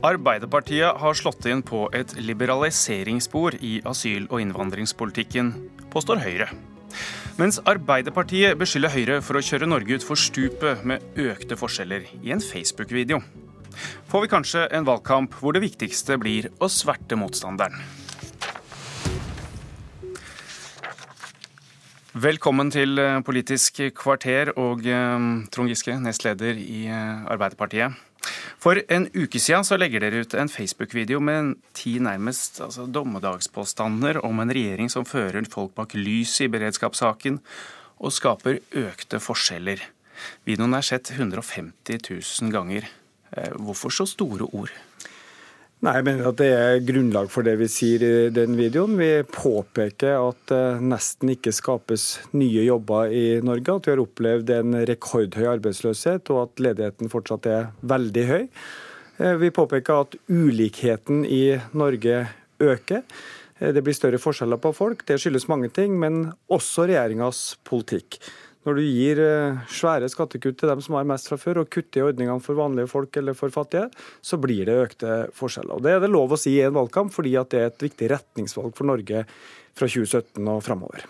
Arbeiderpartiet har slått inn på et liberaliseringsspor i asyl- og innvandringspolitikken, påstår Høyre. Mens Arbeiderpartiet beskylder Høyre for å kjøre Norge ut for stupet med økte forskjeller i en Facebook-video. Får vi kanskje en valgkamp hvor det viktigste blir å sverte motstanderen. Velkommen til Politisk kvarter og eh, Trond Giske, nestleder i eh, Arbeiderpartiet. For en uke siden så legger dere ut en Facebook-video med ti nærmest altså, dommedagspåstander om en regjering som fører folk bak lyset i beredskapssaken og skaper økte forskjeller. Videoen er sett 150 000 ganger. Eh, hvorfor så store ord? Nei, Jeg mener at det er grunnlag for det vi sier i den videoen. Vi påpeker at det nesten ikke skapes nye jobber i Norge. At vi har opplevd en rekordhøy arbeidsløshet, og at ledigheten fortsatt er veldig høy. Eh, vi påpeker at ulikheten i Norge øker. Eh, det blir større forskjeller på folk. Det skyldes mange ting, men også regjeringas politikk. Når du gir eh, svære skattekutt til dem som har mest fra før, og kutter i ordningene for vanlige folk eller for fattige, så blir det økte forskjeller. Og Det er det lov å si i en valgkamp, fordi det er et viktig retningsvalg for Norge fra 2017 og framover.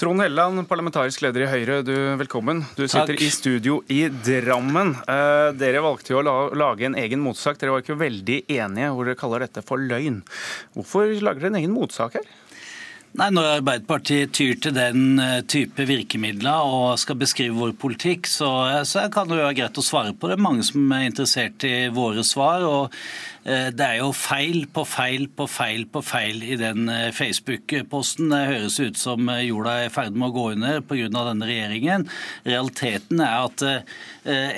Trond Helleland, parlamentarisk leder i Høyre, du, velkommen. Du sitter Takk. i studio i Drammen. Eh, dere valgte jo å lage en egen motsak. Dere var ikke veldig enige, hvor dere kaller dette for løgn. Hvorfor lager dere en egen motsak her? Nei, Når Arbeiderpartiet tyr til den eh, type virkemidler og skal beskrive vår politikk, så, så kan det være greit å svare på det. Mange som er interessert i våre svar. og Eh, det er jo feil på feil på feil på feil i den eh, Facebook-posten. Det høres ut som eh, jorda er i ferd med å gå under pga. denne regjeringen. Realiteten er at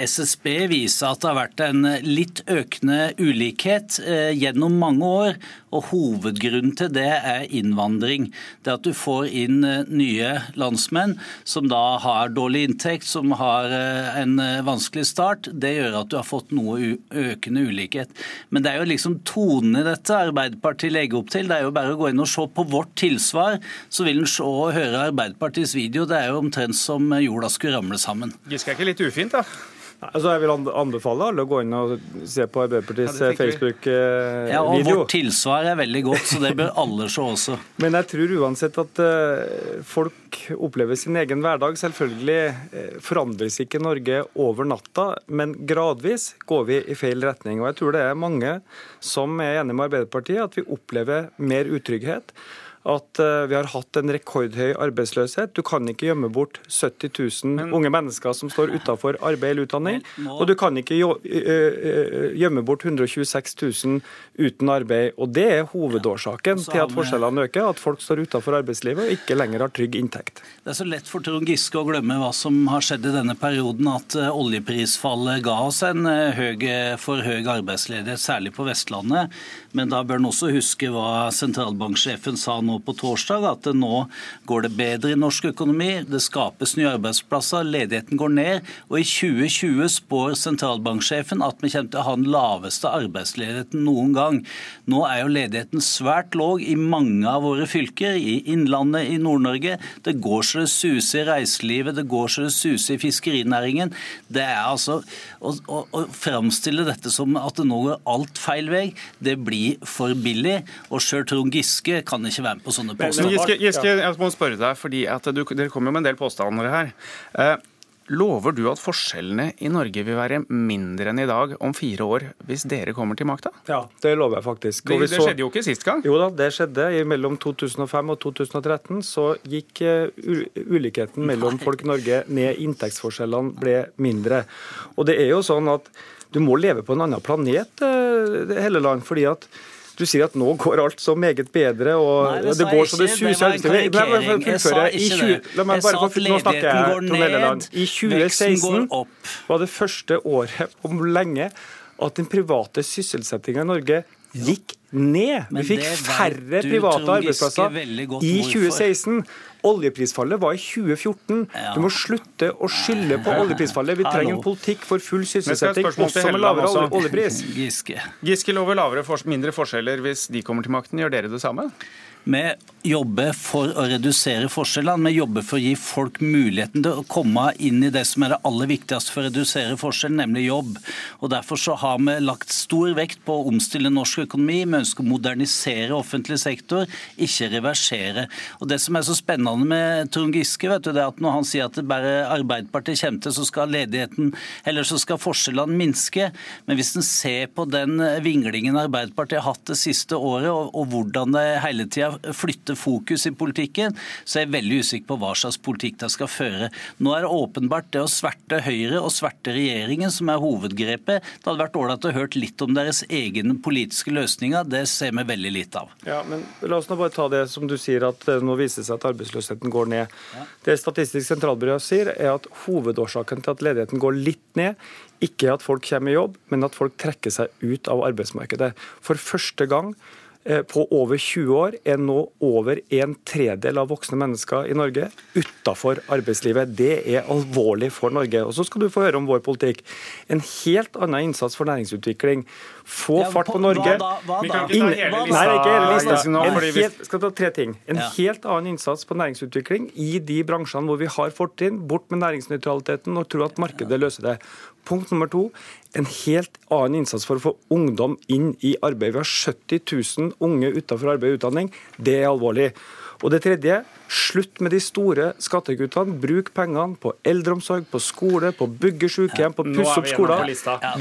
SSB viser at det har vært en litt økende ulikhet gjennom mange år. Og hovedgrunnen til det er innvandring. Det at du får inn nye landsmenn som da har dårlig inntekt, som har en vanskelig start, det gjør at du har fått noe økende ulikhet. Men det er jo liksom tonen i dette Arbeiderpartiet legger opp til. Det er jo bare å gå inn og se på vårt tilsvar, så vil en se og høre Arbeiderpartiets video. Det er jo omtrent som jorda skulle ramle sammen. Giske er ikke litt ufint, da? Altså, jeg vil anbefale alle å gå inn og se på Arbeiderpartiets ja, Facebook-video. Ja, og Vårt tilsvar er veldig godt, så det bør alle se også. Men jeg tror uansett at uh, folk opplever sin egen hverdag. Selvfølgelig uh, forandres ikke Norge over natta, men gradvis går vi i feil retning. Og jeg tror det er mange som er enige med Arbeiderpartiet at vi opplever mer utrygghet at eh, vi har hatt en rekordhøy arbeidsløshet. Du kan ikke gjemme bort 70 000 Men, unge mennesker som står utenfor arbeid eller utdanning. Nå... Og du kan ikke gjemme bort 126 000 uten arbeid. Og det er hovedårsaken til at forskjellene øker, at folk står utenfor arbeidslivet og ikke lenger har trygg inntekt. Det er så lett for Trond Giske å glemme hva som har skjedd i denne perioden, at oljeprisfallet ga oss en høy, for høy arbeidsledighet, særlig på Vestlandet. Men da bør en også huske hva sentralbanksjefen sa nå på torsdag, at nå går det bedre i norsk økonomi. Det skapes nye arbeidsplasser, ledigheten går ned. Og i 2020 spår sentralbanksjefen at vi kommer til å ha den laveste arbeidsledigheten noen gang. Nå er jo ledigheten svært låg i mange av våre fylker, i Innlandet, i Nord-Norge. Det går så det suser i reiselivet, det går så det suser i fiskerinæringen. Det er altså Å, å, å framstille dette som at det nå går alt feil vei, det blir for billig. Og sjøl Trond Giske kan ikke være med på sånne påstander. Giske, Giske, jeg må spørre deg, fordi du, Dere kommer jo med en del påstander her. Eh, Lover du at forskjellene i Norge vil være mindre enn i dag om fire år hvis dere kommer til makta? Ja, det lover jeg faktisk. Det, det, skjedde jo ikke sist gang? Jo da, det skjedde. Mellom 2005 og 2013 så gikk uh, ulikheten mellom folk i Norge ned, inntektsforskjellene ble mindre. Og det er jo sånn at du må leve på en annen planet, eh, hele land, fordi at du sier at nå går alt så meget bedre, og Nei, det, det går så det suser. sa ikke det. La meg bare få Nå snakker jeg, Trond Helleland. I 2016 var det første året om lenge at den private sysselsettinga i Norge gikk ned. Vi fikk færre private arbeidsplasser i 2016. Oljeprisfallet var i 2014. Du må slutte å skylde på oljeprisfallet. Vi trenger en politikk for full sysselsetting, også med lavere oljepris. Giske. Giske lover lavere, mindre forskjeller hvis de kommer til makten. Gjør dere det samme? Vi jobber for å redusere forskjellene. Vi jobber for å gi folk muligheten til å komme inn i det som er det aller viktigste for å redusere forskjellen, nemlig jobb. Og Derfor så har vi lagt stor vekt på å omstille norsk økonomi. Vi ønsker å modernisere offentlig sektor, ikke reversere. Og Det som er så spennende med Trond Giske, vet du, det er at når han sier at det bare Arbeiderpartiet kommer til, så skal ledigheten, eller så skal forskjellene minske. Men hvis en ser på den vinglingen Arbeiderpartiet har hatt det siste året, og, og hvordan det hele tida skifte fokus i politikken, så er jeg veldig usikker på hva slags politikk de skal føre. Nå er det åpenbart det å sverte Høyre og sverte regjeringen som er hovedgrepet. Det hadde vært ålreit å hørt litt om deres egne politiske løsninger. Det ser vi veldig lite av. Ja, men La oss nå bare ta det som du sier, at nå viser det seg at arbeidsløsheten går ned. Ja. Det Statistisk sentralbyrå sier, er at hovedårsaken til at ledigheten går litt ned, ikke at folk kommer i jobb, men at folk trekker seg ut av arbeidsmarkedet. For første gang Eh, på over 20 år er nå over en tredel av voksne mennesker i Norge utafor arbeidslivet. Det er alvorlig for Norge. Og Så skal du få høre om vår politikk. En helt annen innsats for næringsutvikling. Få ja, fart på, på Norge. Hva da? Hva da? Inn, nei, ikke hele lista. En helt, skal ta tre ting. En ja. helt annen innsats på næringsutvikling i de bransjene hvor vi har fortrinn. Bort med næringsnøytraliteten og tro at markedet løser det. Punkt nummer to en helt annen innsats for å få ungdom inn i arbeid. Vi har 70 000 unge utenfor arbeid og utdanning. Det er alvorlig. Og det tredje, slutt med de store skattekuttene. Bruk pengene på eldreomsorg, på skole, på bygge sykehjem, på å pusse opp skoler.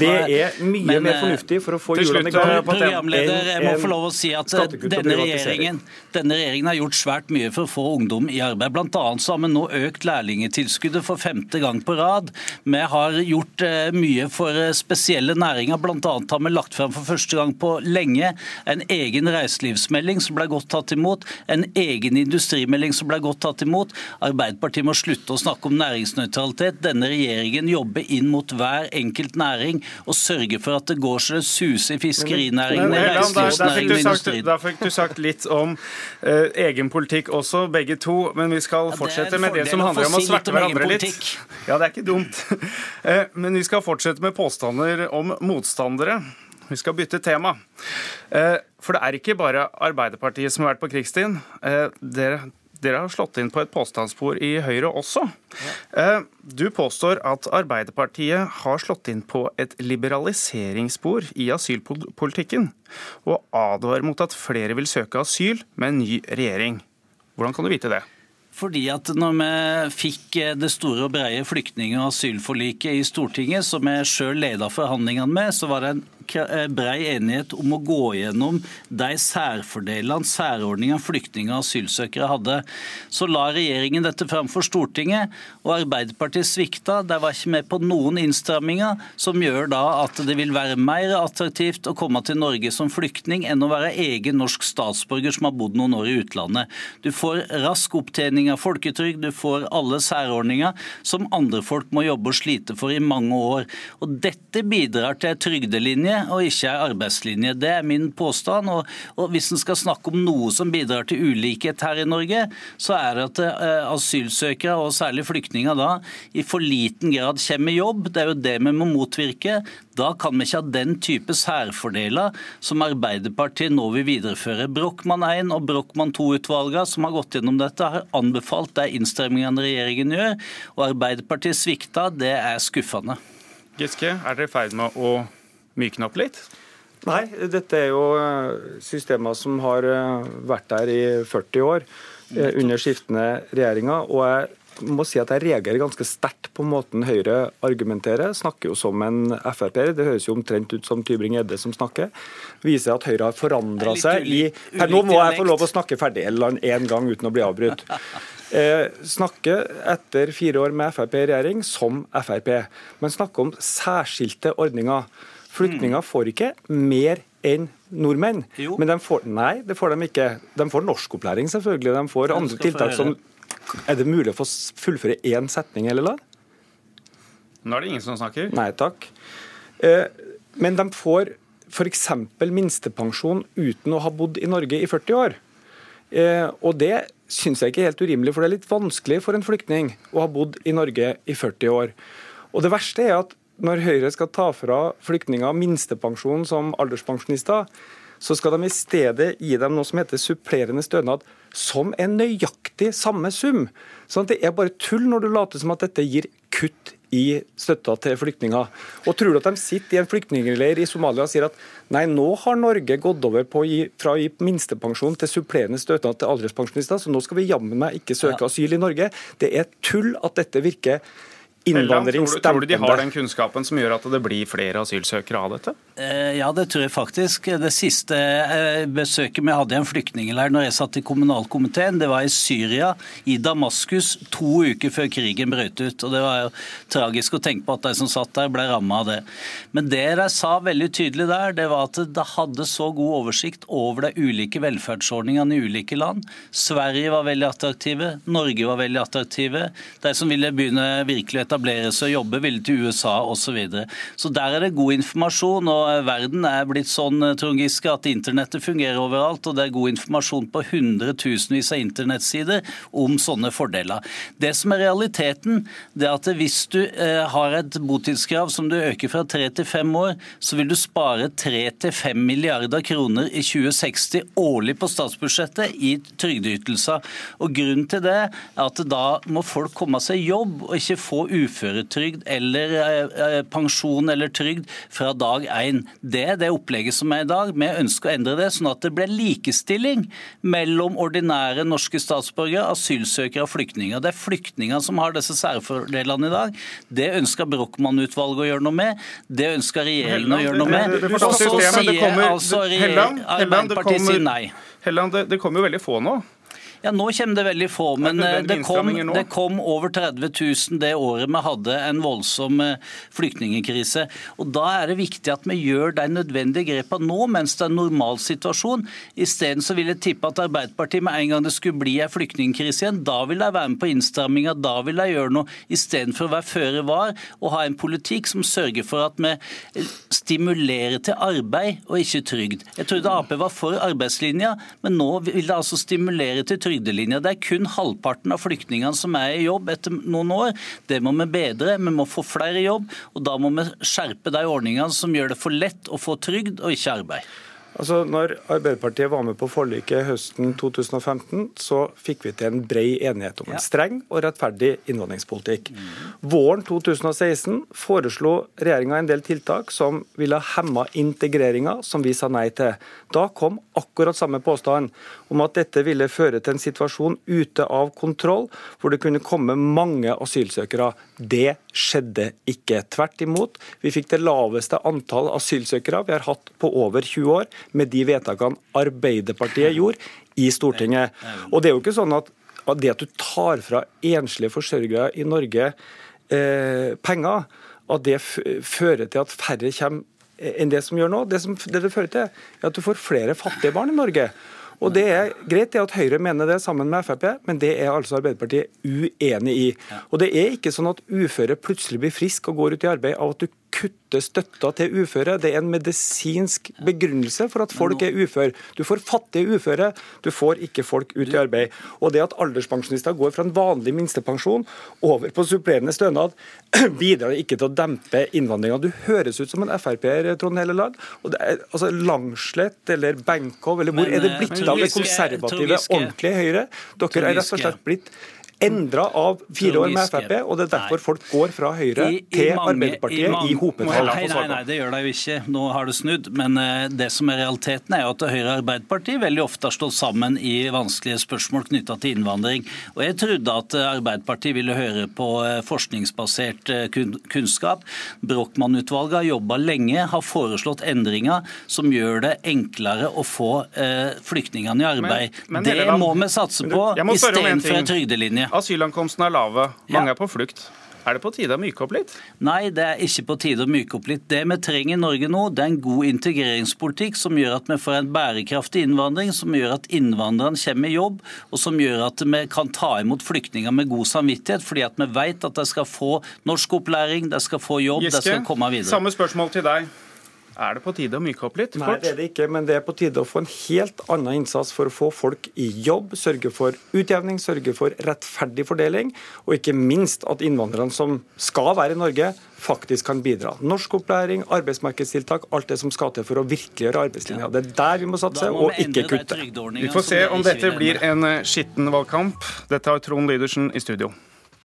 Det er mye Men, mer fornuftig for å få hjulene i gang. Programleder, jeg må få lov å si at denne regjeringen, denne regjeringen har gjort svært mye for å få ungdom i arbeid. Blant annet så har vi nå økt lærlingetilskuddet for femte gang på rad. Vi har gjort eh, mye for eh, spesielle næringer. Blant annet har vi lagt frem for første gang på lenge en egen reiselivsmelding som ble godt tatt imot. en egen egen industrimelding som ble godt tatt imot. Arbeiderpartiet må slutte å snakke om næringsnøytralitet. Denne regjeringen jobber inn mot hver enkelt næring og sørger for at det går så det suser i fiskerinæringen, reiselivsnæringen og industrien. Da fikk du sagt litt om uh, egen politikk også, begge to. Men vi skal fortsette med det som handler om å sverte hverandre litt. Ja, det er ikke dumt. Uh, men vi skal fortsette med påstander om motstandere. Vi skal bytte tema. Uh, for det er ikke bare Arbeiderpartiet som har vært på krigsstien. Eh, dere, dere, har slått inn på et påstandsspor i Høyre også. Ja. Eh, du påstår at Arbeiderpartiet har slått inn på et liberaliseringsspor i asylpolitikken, og advarer mot at flere vil søke asyl med en ny regjering. Hvordan kan du vite det? Fordi at når vi fikk det store og brede flyktning- og asylforliket i Stortinget, som jeg sjøl leda forhandlingene med, så var det en Eh, brei enighet om å gå gjennom de særfordelene, særordningene flyktninger og asylsøkere hadde. Så la regjeringen dette fram for Stortinget, og Arbeiderpartiet svikta. De var ikke med på noen innstramminger som gjør da at det vil være mer attraktivt å komme til Norge som flyktning enn å være egen norsk statsborger som har bodd noen år i utlandet. Du får rask opptjening av folketrygd, du får alle særordninger som andre folk må jobbe og slite for i mange år. Og Dette bidrar til trygdelinje og ikke ei arbeidslinje. Det er min påstand. Og, og Hvis en skal snakke om noe som bidrar til ulikhet her i Norge, så er det at uh, asylsøkere, og særlig flyktninger, da, i for liten grad kommer i jobb. Det er jo det vi må motvirke. Da kan vi ikke ha den type særfordeler som Arbeiderpartiet nå vil videreføre. Brochmann 1 og Brochmann 2-utvalgene som har gått gjennom dette, har anbefalt de innstrammingene regjeringen gjør. Og Arbeiderpartiet svikta. Det er skuffende. Giske, er dere i ferd med å mykne opp litt? Nei, dette er jo eh, systemer som har eh, vært der i 40 år eh, under skiftende regjeringer. og jeg må si at jeg reagerer ganske sterkt på måten Høyre argumenterer. Snakker jo som en Frp-er. Det høres jo omtrent ut som Tybring-Gjedde som snakker. Viser at Høyre har forandra seg i Nå må jeg få lov å snakke ferdig en gang uten å bli avbrutt. Eh, snakke etter fire år med Frp i regjering som Frp, men snakke om særskilte ordninger. Flyktninger får ikke mer enn nordmenn. Jo. Men de får, nei, det får de ikke. De får norskopplæring, selvfølgelig. De får andre tiltak som Er det mulig å få fullføre én setning, eller la? Nå er det ingen som snakker. Nei takk. Eh, men de får f.eks. minstepensjon uten å ha bodd i Norge i 40 år. Eh, og det syns jeg ikke er helt urimelig, for det er litt vanskelig for en flyktning å ha bodd i Norge i 40 år. Og det verste er at når Høyre skal ta fra flyktninger minstepensjon som alderspensjonister, så skal de i stedet gi dem noe som heter supplerende stønad, som er nøyaktig samme sum. Sånn at det er bare tull når du later som at dette gir kutt i støtta til flyktninger. Og Tror du at de sitter i en flyktningleir i Somalia og sier at nei, nå har Norge gått over på å gi, fra å gi minstepensjon til supplerende stønad til alderspensjonister, så nå skal vi jammen meg ikke søke asyl i Norge. Det er tull at dette virker innvandringsdempende. Tror, du de har den kunnskapen som gjør at det blir flere asylsøkere av dette? Eh, ja, det tror jeg faktisk. Det siste eh, besøket vi hadde i en flyktningleir når jeg satt i kommunalkomiteen, det var i Syria, i Damaskus, to uker før krigen brøt ut. Og Det var jo tragisk å tenke på at de som satt der, ble ramma av det. Men det de sa veldig tydelig der, det var at de hadde så god oversikt over de ulike velferdsordningene i ulike land. Sverige var veldig attraktive, Norge var veldig attraktive. De som ville begynne virkelig etablere seg og jobbe, ville til USA osv. Så, videre. så der er det god informasjon. og Verden er blitt sånn eh, Trond Giske, at internettet fungerer overalt. og Det er god informasjon på hundretusenvis av internettsider om sånne fordeler. Det som er realiteten, det er at hvis du eh, har et botidskrav som du øker fra tre til fem år, så vil du spare tre til fem milliarder kroner i 2060 årlig på statsbudsjettet i trygdeytelser. Og Grunnen til det er at da må folk komme seg i jobb og ikke få uføretrygd eller eh, eh, pensjon eller trygd fra dag én. Det er det opplegget som er i dag. Vi ønsker å endre det, sånn at det blir likestilling mellom ordinære norske statsborgere, asylsøkere og flyktninger. Det er flyktninger som har disse særfordelene i dag. Det ønsker Brochmann-utvalget å gjøre noe med. Det ønsker regjeringen å gjøre noe med. Og så sier altså Arbeiderpartiet sier nei. Helland, det kommer jo veldig få nå. Ja, Nå kommer det veldig få, men det, det, kom, det, kom, over 30 000 det året vi hadde en voldsom eh, flyktningkrise. Og Da er det viktig at vi gjør de nødvendige grepene nå, mens det er en normal situasjon. Isteden vil jeg tippe at Arbeiderpartiet med en gang det skulle bli en flyktningkrise igjen, da vil de være med på innstramminga, da vil de gjøre noe, istedenfor å være føre var og ha en politikk som sørger for at vi stimulerer til arbeid og ikke trygd. Jeg trodde Ap var for arbeidslinja, men nå vil det altså stimulere til trygd trygdelinja. Det er kun halvparten av flyktningene som er i jobb etter noen år. Det må vi bedre. Vi må få flere i jobb, og da må vi skjerpe de ordningene som gjør det for lett å få trygd og ikke arbeid. Altså, når Arbeiderpartiet var med på forliket høsten 2015, så fikk vi til en brei enighet om en streng og rettferdig innvandringspolitikk. Våren 2016 foreslo regjeringa en del tiltak som ville hemma integreringa, som vi sa nei til. Da kom akkurat samme påstand om at dette ville føre til en situasjon ute av kontroll, hvor det kunne komme mange asylsøkere. Det skjedde ikke. Tvert imot, vi fikk det laveste antall asylsøkere vi har hatt på over 20 år med de vedtakene Arbeiderpartiet gjorde i Stortinget. Og det er jo ikke sånn at det at du tar fra enslige forsørgere i Norge eh, penger, at det fører til at færre kommer enn det som gjør nå. Det, som, det, det fører til, er at du får flere fattige barn i Norge. Og Det er greit det at Høyre mener det sammen med Frp, men det er altså Arbeiderpartiet uenig i. Og Det er ikke sånn at uføre plutselig blir friske og går ut i arbeid av at du kutte støtta til uføre. Det er en medisinsk begrunnelse for at folk er uføre. Du får fattige uføre, du får ikke folk ut i arbeid. Og det at alderspensjonister går fra en vanlig minstepensjon over på supplerende stønad, bidrar ikke til å dempe innvandringa. Du høres ut som en Frp-er, Trond Helleland. Altså Langslett eller Benkow, eller hvor men, er det blitt av det konservative, ordentlige Høyre? Dere er rett og slett blitt endra av fire år med Frp, og det er derfor folk går fra Høyre I, i til mange, Arbeiderpartiet i, mange, i hopetall. Nei, nei, nei, det gjør de jo ikke. Nå har det snudd. Men uh, det som er realiteten, er jo at Høyre og Arbeiderpartiet veldig ofte har stått sammen i vanskelige spørsmål knytta til innvandring. Og jeg trodde at uh, Arbeiderpartiet ville høre på uh, forskningsbasert kunnskap. Brochmann-utvalget har jobba lenge, har foreslått endringer som gjør det enklere å få flyktningene i arbeid. Men, men, det må vi satse på istedenfor en trygdelinje. Asylankomstene er lave. Mange ja. er på flukt. Er det på tide å myke opp litt? Nei, det er ikke på tide å myke opp litt. Det vi trenger i Norge nå, det er en god integreringspolitikk som gjør at vi får en bærekraftig innvandring, som gjør at innvandrerne kommer i jobb, og som gjør at vi kan ta imot flyktninger med god samvittighet, fordi at vi vet at de skal få norskopplæring, de skal få jobb, Giske, de skal komme videre. Samme spørsmål til deg. Er det på tide å myke opp litt? Nei, det er det ikke, men det er på tide å få en helt annen innsats for å få folk i jobb, sørge for utjevning, sørge for rettferdig fordeling, og ikke minst at innvandrerne som skal være i Norge, faktisk kan bidra. Norskopplæring, arbeidsmarkedstiltak, alt det som skal til for å virkeliggjøre arbeidslinja. Det er der vi må satse, må og ikke kutte. Vi får se om dette blir en skitten valgkamp. Dette har Trond Lydersen i studio.